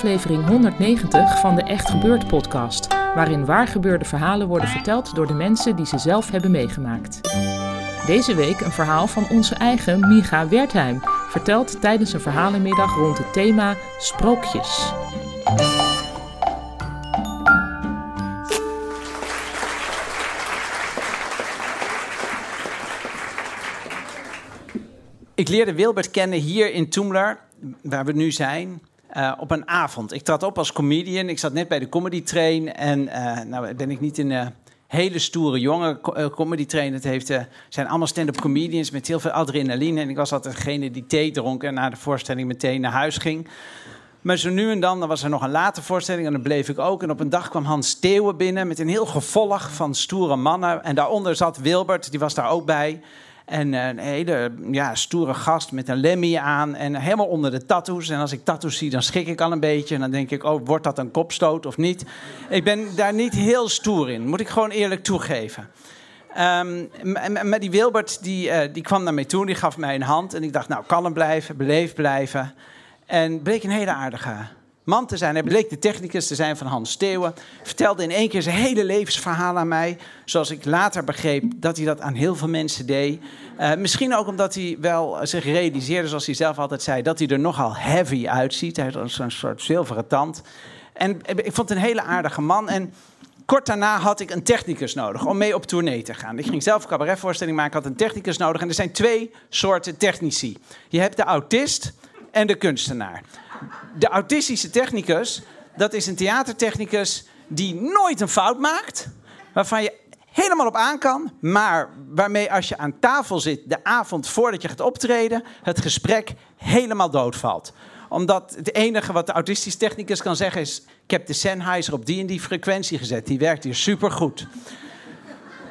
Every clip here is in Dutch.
Aflevering 190 van de Echt Gebeurd podcast, waarin waargebeurde verhalen worden verteld door de mensen die ze zelf hebben meegemaakt. Deze week een verhaal van onze eigen Micha Wertheim, verteld tijdens een verhalenmiddag rond het thema sprookjes. Ik leerde Wilbert kennen hier in Toemler, waar we nu zijn, uh, op een avond. Ik trad op als comedian. Ik zat net bij de comedy train. En uh, nou ben ik niet een hele stoere jonge comedy train. Het heeft, zijn allemaal stand-up comedians met heel veel adrenaline. En ik was altijd degene die thee dronk en na de voorstelling meteen naar huis ging. Maar zo nu en dan, dan was er nog een late voorstelling en dan bleef ik ook. En op een dag kwam Hans Steeuwen binnen met een heel gevolg van stoere mannen. En daaronder zat Wilbert, die was daar ook bij. En een hele ja, stoere gast met een lemmy aan en helemaal onder de tattoos. En als ik tattoos zie, dan schrik ik al een beetje. En dan denk ik, oh, wordt dat een kopstoot of niet? Ik ben daar niet heel stoer in, moet ik gewoon eerlijk toegeven. Um, maar die Wilbert, die, uh, die kwam naar mij toe, die gaf mij een hand. En ik dacht, nou, kalm blijven, beleefd blijven. En bleek een hele aardige man te zijn. Hij bleek de technicus te zijn van Hans Steeuwen. Vertelde in één keer zijn hele levensverhaal aan mij. Zoals ik later begreep dat hij dat aan heel veel mensen deed. Uh, misschien ook omdat hij wel zich realiseerde, zoals hij zelf altijd zei, dat hij er nogal heavy uitziet. Hij had zo'n soort zilveren tand. En ik vond het een hele aardige man. En kort daarna had ik een technicus nodig om mee op tournee te gaan. Ik ging zelf een cabaretvoorstelling maken, had een technicus nodig. En er zijn twee soorten technici. Je hebt de autist en de kunstenaar de autistische technicus, dat is een theatertechnicus die nooit een fout maakt. Waarvan je helemaal op aan kan, maar waarmee als je aan tafel zit de avond voordat je gaat optreden, het gesprek helemaal doodvalt omdat het enige wat de autistische technicus kan zeggen is: Ik heb de Sennheiser op die en die frequentie gezet. Die werkt hier supergoed.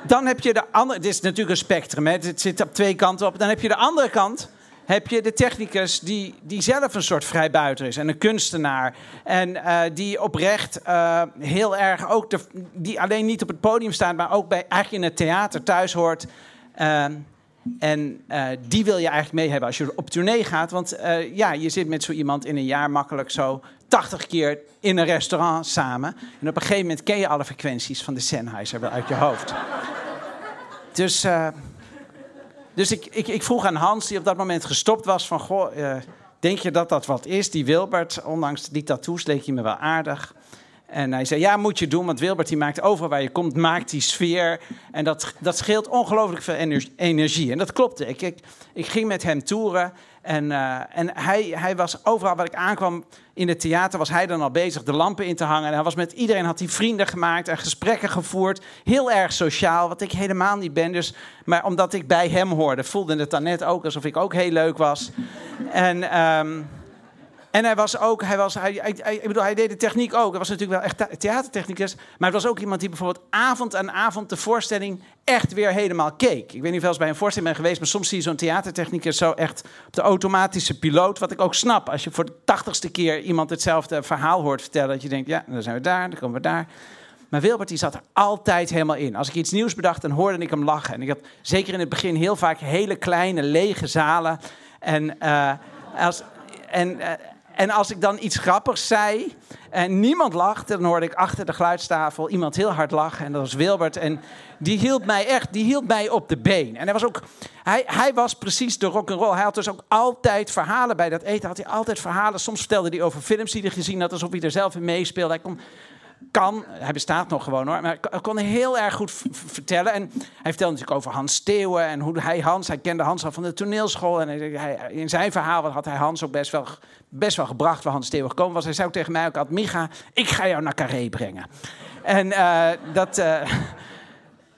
Dan heb je de andere. Dit is natuurlijk een spectrum, hè? het zit op twee kanten op. Dan heb je de andere kant heb je de technicus die, die zelf een soort vrijbuiter is en een kunstenaar. En uh, die oprecht uh, heel erg ook, de, die alleen niet op het podium staat, maar ook bij, eigenlijk in het theater thuis hoort. Uh, en die wil je eigenlijk mee hebben als je op tournee gaat. Want ja, je zit met zo iemand in een jaar makkelijk zo 80 keer in een restaurant samen. En op een gegeven moment ken je alle frequenties van de Sennheiser wel uit je hoofd. Dus dus ik, ik, ik, vroeg aan Hans, die op dat moment gestopt was, van... Goh, uh, denk je dat dat wat is? Die Wilbert, ondanks die tattoos, leek hij me wel aardig. En hij zei, ja, moet je doen, want Wilbert die maakt overal waar je komt, maakt die sfeer. En dat, dat scheelt ongelooflijk veel energie. En dat klopte. Ik, ik ging met hem toeren en, uh, en hij, hij was overal waar ik aankwam in het theater, was hij dan al bezig de lampen in te hangen. En hij was met iedereen, had hij vrienden gemaakt en gesprekken gevoerd. Heel erg sociaal, wat ik helemaal niet ben. Dus, maar omdat ik bij hem hoorde, voelde het dan net ook alsof ik ook heel leuk was. En... Um, en hij was ook, hij, was, hij, ik bedoel, hij deed de techniek ook. Hij was natuurlijk wel echt theatertechnicus. Maar het was ook iemand die bijvoorbeeld avond aan avond de voorstelling echt weer helemaal keek. Ik weet niet of eens bij een voorstelling ben geweest, maar soms zie je zo'n theatertechnicus zo echt op de automatische piloot. Wat ik ook snap. Als je voor de tachtigste keer iemand hetzelfde verhaal hoort vertellen, dat je denkt, ja, dan zijn we daar, dan komen we daar. Maar Wilbert die zat er altijd helemaal in. Als ik iets nieuws bedacht, dan hoorde ik hem lachen. En ik had zeker in het begin heel vaak hele kleine, lege zalen. En, uh, als, en, uh, en als ik dan iets grappigs zei en niemand lachte, dan hoorde ik achter de geluidstafel iemand heel hard lachen. En dat was Wilbert. En die hield mij echt, die hield mij op de been. En hij was ook, hij, hij was precies de rock'n'roll. Hij had dus ook altijd verhalen bij dat eten. Had hij altijd verhalen. Soms vertelde hij over films die hij gezien had, alsof hij er zelf in meespeelde. Hij kon kan. Hij bestaat nog gewoon hoor. Maar hij kon heel erg goed vertellen. En hij vertelde natuurlijk over Hans Steeuwen. En hoe hij Hans, hij kende Hans al van de toneelschool. En hij, in zijn verhaal had hij Hans ook best wel, best wel gebracht waar Hans Steeuwen gekomen was. Hij zei ook tegen mij ook Micha, ik ga jou naar Carré brengen. En uh, dat... Uh,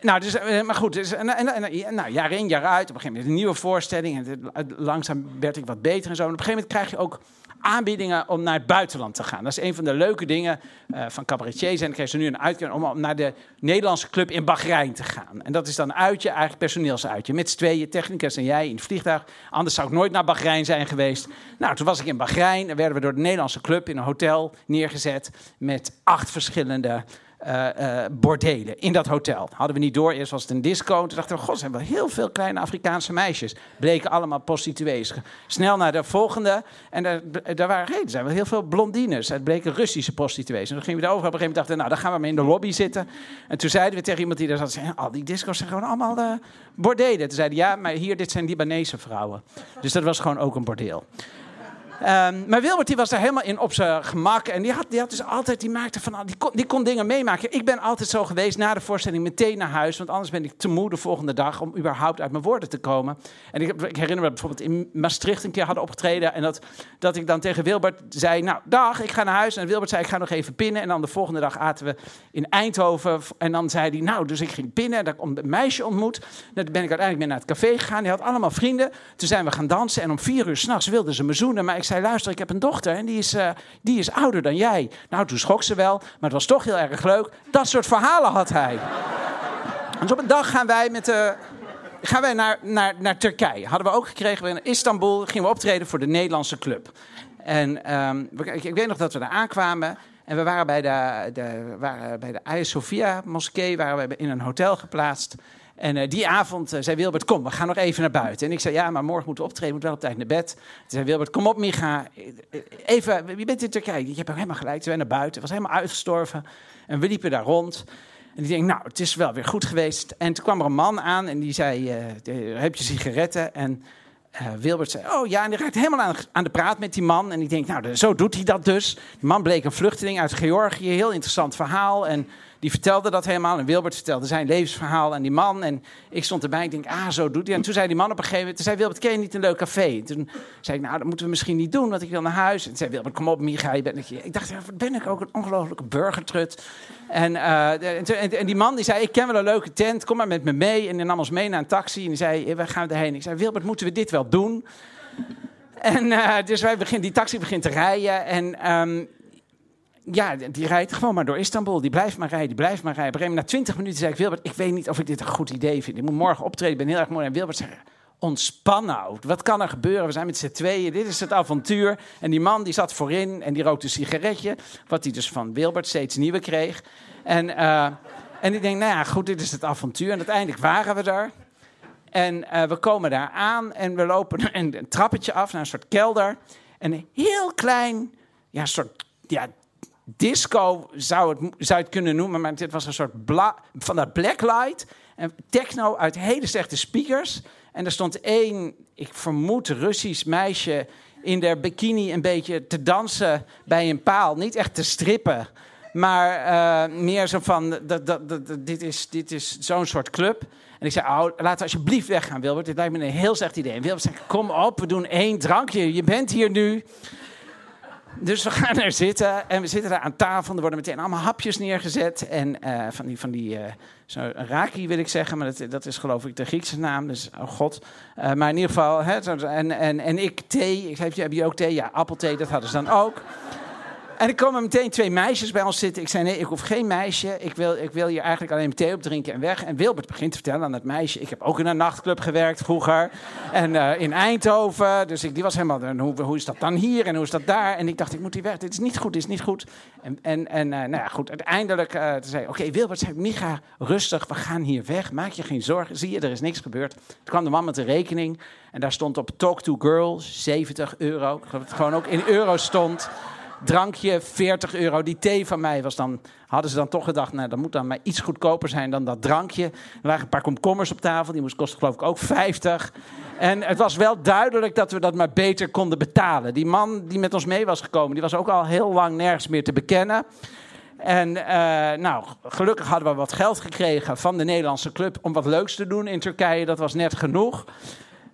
nou, dus, maar goed, dus, en, en, nou, jaar in, jaar uit. Op een gegeven moment een nieuwe voorstelling. En langzaam werd ik wat beter en zo. En op een gegeven moment krijg je ook aanbiedingen om naar het buitenland te gaan. Dat is een van de leuke dingen uh, van cabaretiers. En dan krijg je nu een uitkering om, naar de Nederlandse club in Bahrein te gaan. En dat is dan uitje, eigenlijk personeelsuitje. Met z'n tweeën, technicus en jij in het vliegtuig. Anders zou ik nooit naar Bahrein zijn geweest. Nou, toen was ik in Bahrein en werden we door de Nederlandse club in een hotel neergezet. Met acht verschillende uh, bordelen in dat hotel. Hadden we niet door. Eerst was het een disco. Toen dachten we, god, zijn wel heel veel kleine Afrikaanse meisjes. Bleken allemaal prostituees. Snel naar de volgende. En daar, daar waren, hey, zijn wel heel veel blondines. Het bleken Russische prostituees. En toen gingen we daarover. Op een gegeven moment dachten nou, dan gaan we maar in de lobby zitten. En toen zeiden we tegen iemand die daar zat, al die disco's zijn gewoon allemaal uh, bordelen. Toen zeiden ja, maar hier, dit zijn Libanese vrouwen. Dus dat was gewoon ook een bordeel. Um, maar Wilbert die was daar helemaal in op zijn gemak. En die had, die had dus altijd, die maakte van, die kon, die kon dingen meemaken. Ik ben altijd zo geweest na de voorstelling meteen naar huis. Want anders ben ik te moe de volgende dag om überhaupt uit mijn woorden te komen. En ik, ik herinner me bijvoorbeeld in Maastricht een keer hadden opgetreden. En dat, dat ik dan tegen Wilbert zei, nou dag, ik ga naar huis. En Wilbert zei, ik ga nog even pinnen. En dan de volgende dag aten we in Eindhoven. En dan zei hij, nou, dus ik ging pinnen. En ik een meisje ontmoet. Dan ben ik uiteindelijk mee naar het café gegaan. Die had allemaal vrienden. Toen zijn we gaan dansen. En om vier uur s'nachts wilden ze me zoenen. Maar ik zei, luister, ik heb een dochter en die is, uh, die is ouder dan jij. Nou, toen schrok ze wel, maar het was toch heel erg leuk. Dat soort verhalen had hij. dus op een dag gaan wij met de... Gaan wij naar, naar, naar Turkije. Hadden we ook gekregen. In Istanbul gingen we optreden voor de Nederlandse club. En um, ik, ik weet nog dat we daar aankwamen. En we waren bij de, de, waren bij de Hagia Sophia moskee waren we in een hotel geplaatst. En uh, die avond uh, zei Wilbert, kom, we gaan nog even naar buiten. En ik zei, ja, maar morgen moeten we optreden, moet wel op tijd naar bed. Toen zei Wilbert, kom op Micha, even, wie bent in Turkije? Je hebt helemaal gelijk, toen naar buiten, het was helemaal uitgestorven. En we liepen daar rond. En die denk, nou, het is wel weer goed geweest. En toen kwam er een man aan en die zei, heb je sigaretten? En Wilbert zei, oh ja, en die raakt helemaal aan, aan, de praat met die man. En ik denk, nou, zo doet hij dat dus. Die man bleek een vluchteling uit Georgië, heel interessant verhaal. En die vertelde dat helemaal. En Wilbert vertelde zijn levensverhaal aan die man. En ik stond erbij en ik denk, ah, zo doet hij. En toen zei die man op een gegeven moment, toen zei Wilbert, ken je niet een leuk café? En toen zei ik, nou, dat moeten we misschien niet doen, want ik wil naar huis. En zei Wilbert, kom op, Micha, je bent Ik dacht, ja, ben ik ook een ongelofelijke burgertrut. En, uh, en, die man die zei, ik ken wel een leuke tent, kom maar met me mee. En die nam ons mee naar een taxi en die zei, we gaan erheen. Ik zei, Wilbert, moeten we dit wel doen? En uh, dus wij begin, die taxi begint te rijden. En um, ja, die rijdt gewoon maar door Istanbul. Die blijft maar rijden, die blijft maar rijden. Op na twintig minuten zei ik, Wilbert, ik weet niet of ik dit een goed idee vind. Ik moet morgen optreden, ik ben heel erg mooi. En Wilbert zei, ontspan nou. Wat kan er gebeuren? We zijn met z'n tweeën, dit is het avontuur. En die man die zat voorin en die rookte een sigaretje. Wat hij dus van Wilbert steeds nieuwe kreeg. En, uh, en ik denk, nou ja, goed, dit is het avontuur. En uiteindelijk waren we daar. En uh, we komen daar aan en we lopen een, een trappetje af naar een soort kelder. En een heel klein, ja, soort ja, disco zou het, zou het kunnen noemen, maar dit was een soort van dat blacklight. En techno uit hele slechte speakers. En er stond één, ik vermoed, Russisch meisje in der bikini een beetje te dansen bij een paal. Niet echt te strippen, maar uh, meer zo van, dat, dat, dat, dit is, dit is zo'n soort club. En ik zei, oh, we alsjeblieft weggaan, Wilbert. Dit lijkt me een heel slecht idee. En Wilbert zei, kom op, we doen één drankje. Je bent hier nu. Dus we gaan er zitten en we zitten daar aan tafel. Er worden meteen allemaal hapjes neergezet. En uh, van die, van die uh, zo raki wil ik zeggen, maar dat, dat is geloof ik de Griekse naam. Dus, oh god. Uh, maar in ieder geval, hè, en, en, en ik thee. Ik zei, heb je ook thee? Ja, appelthee, dat hadden ze dan ook. En er komen meteen twee meisjes bij ons zitten. Ik zei, nee, ik hoef geen meisje. Ik wil, ik wil hier eigenlijk alleen thee op drinken en weg. En Wilbert begint te vertellen aan dat meisje. Ik heb ook in een nachtclub gewerkt vroeger. En uh, in Eindhoven. Dus ik, die was helemaal, hoe, hoe is dat dan hier en hoe is dat daar? En ik dacht, ik moet die weg. Dit is niet goed, dit is niet goed. En, en, en uh, nou ja, goed. Uiteindelijk uh, zei oké, Wilbert zei, Micha, rustig. We gaan hier weg. Maak je geen zorgen. Zie je, er is niks gebeurd. Toen kwam de man met de rekening. En daar stond op Talk to Girl 70 euro. Dat het gewoon ook in euro stond drankje 40 euro. Die thee van mij was dan, hadden ze dan toch gedacht, nou, dat moet dan maar iets goedkoper zijn dan dat drankje. Er lagen een paar komkommers op tafel, die moest kosten geloof ik ook 50. En het was wel duidelijk dat we dat maar beter konden betalen. Die man die met ons mee was gekomen, die was ook al heel lang nergens meer te bekennen. En uh, nou, gelukkig hadden we wat geld gekregen van de Nederlandse club om wat leuks te doen in Turkije. Dat was net genoeg.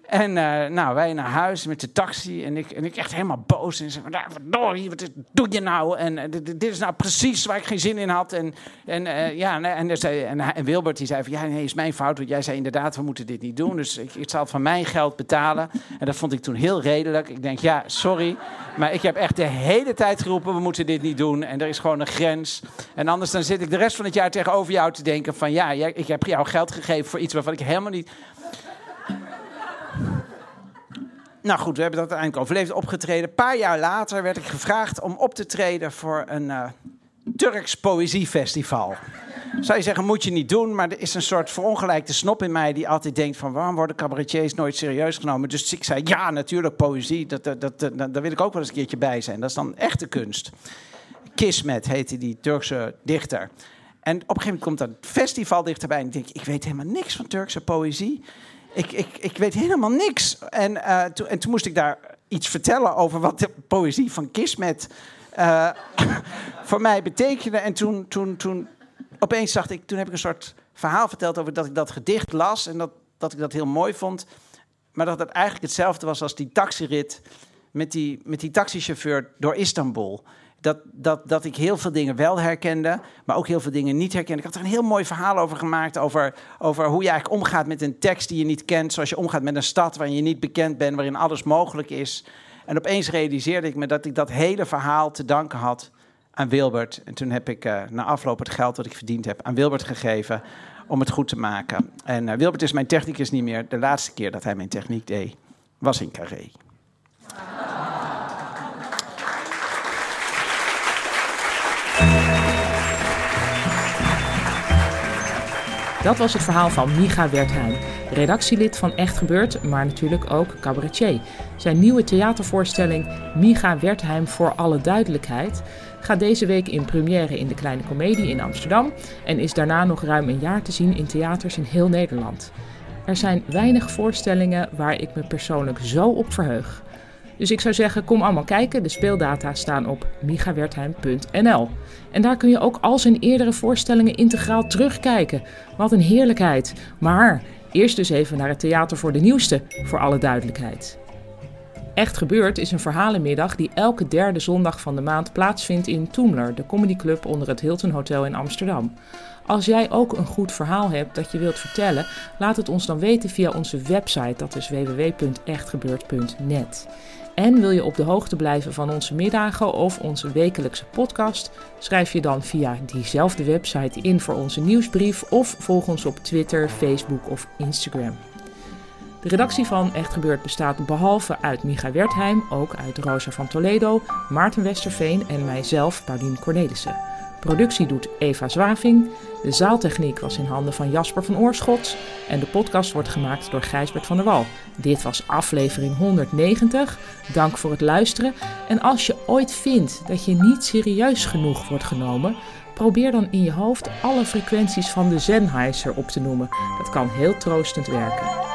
En uh, nou, wij naar huis met de taxi. En ik, en ik echt helemaal boos. En zeg: nou, verdorie, wat doe je nou? En uh, dit, is nou precies waar ik geen zin in had. En, en, uh, ja, en, en, en, Wilbert die zei: van, Ja, nee, is mijn fout. Want jij zei inderdaad, we moeten dit niet doen. Dus ik, ik zal van mijn geld betalen. En dat vond ik toen heel redelijk. Ik denk: Ja, sorry. Maar ik heb echt de hele tijd geroepen: We moeten dit niet doen. En er is gewoon een grens. En anders dan zit ik de rest van het jaar tegenover jou te denken: Van ja, ik heb jou geld gegeven voor iets waarvan ik helemaal niet nou goed, we hebben dat uiteindelijk overleefd, opgetreden. Een paar jaar later werd ik gevraagd om op te treden voor een uh, Turks poëziefestival. Zou je zeggen, moet je niet doen, maar er is een soort verongelijkte snop in mij die altijd denkt van waarom worden cabaretiers nooit serieus genomen? Dus ik zei, ja, natuurlijk, poëzie, dat, dat, dat, dat, daar wil ik ook wel eens een keertje bij zijn. Dat is dan echte kunst. Kismet heette die Turkse dichter. En op een gegeven moment komt dat festival dichterbij en ik denk, ik weet helemaal niks van Turkse poëzie ik, ik, ik weet helemaal niks. En, to, en toen moest ik daar iets vertellen over wat de poëzie van Kismet uh, voor mij betekende. En toen, toen, toen opeens dacht ik, toen heb ik een soort verhaal verteld over dat ik dat gedicht las en dat, dat ik dat heel mooi vond. Maar dat het eigenlijk hetzelfde was als die taxirit met die, met die taxichauffeur door Istanbul dat, dat, dat ik heel veel dingen wel herkende, maar ook heel veel dingen niet herkende. Ik had er een heel mooi verhaal over gemaakt, over, over hoe je eigenlijk omgaat met een tekst die je niet kent, zoals je omgaat met een stad waarin je niet bekend bent, waarin alles mogelijk is. En opeens realiseerde ik me dat ik dat hele verhaal te danken had aan Wilbert. En toen heb ik uh, na afloop het geld dat ik verdiend heb aan Wilbert gegeven om het goed te maken. En uh, Wilbert is mijn technicus niet meer. De laatste keer dat hij mijn techniek deed, was in Carré. Dat was het verhaal van Micha Wertheim, redactielid van Echt Gebeurd, maar natuurlijk ook cabaretier. Zijn nieuwe theatervoorstelling Micha Wertheim voor alle duidelijkheid gaat deze week in première in de Kleine Comedie in Amsterdam en is daarna nog ruim een jaar te zien in theaters in heel Nederland. Er zijn weinig voorstellingen waar ik me persoonlijk zo op verheug. Dus ik zou zeggen, kom allemaal kijken. De speeldata staan op migawertheim.nl. En daar kun je ook al zijn eerdere voorstellingen integraal terugkijken. Wat een heerlijkheid. Maar eerst dus even naar het Theater voor de Nieuwste, voor alle duidelijkheid. Echt Gebeurd is een verhalenmiddag die elke derde zondag van de maand plaatsvindt in Toemler, de comedyclub onder het Hilton Hotel in Amsterdam. Als jij ook een goed verhaal hebt dat je wilt vertellen, laat het ons dan weten via onze website, dat is www.echtgebeurd.net. En wil je op de hoogte blijven van onze middagen of onze wekelijkse podcast? Schrijf je dan via diezelfde website in voor onze nieuwsbrief of volg ons op Twitter, Facebook of Instagram. De redactie van Echt Gebeurd bestaat behalve uit Micha Wertheim ook uit Rosa van Toledo, Maarten Westerveen en mijzelf, Paulien Cornelissen. Productie doet Eva Zwaving. De zaaltechniek was in handen van Jasper van Oorschot. En de podcast wordt gemaakt door Gijsbert van der Wal. Dit was aflevering 190. Dank voor het luisteren. En als je ooit vindt dat je niet serieus genoeg wordt genomen, probeer dan in je hoofd alle frequenties van de Sennheiser op te noemen. Dat kan heel troostend werken.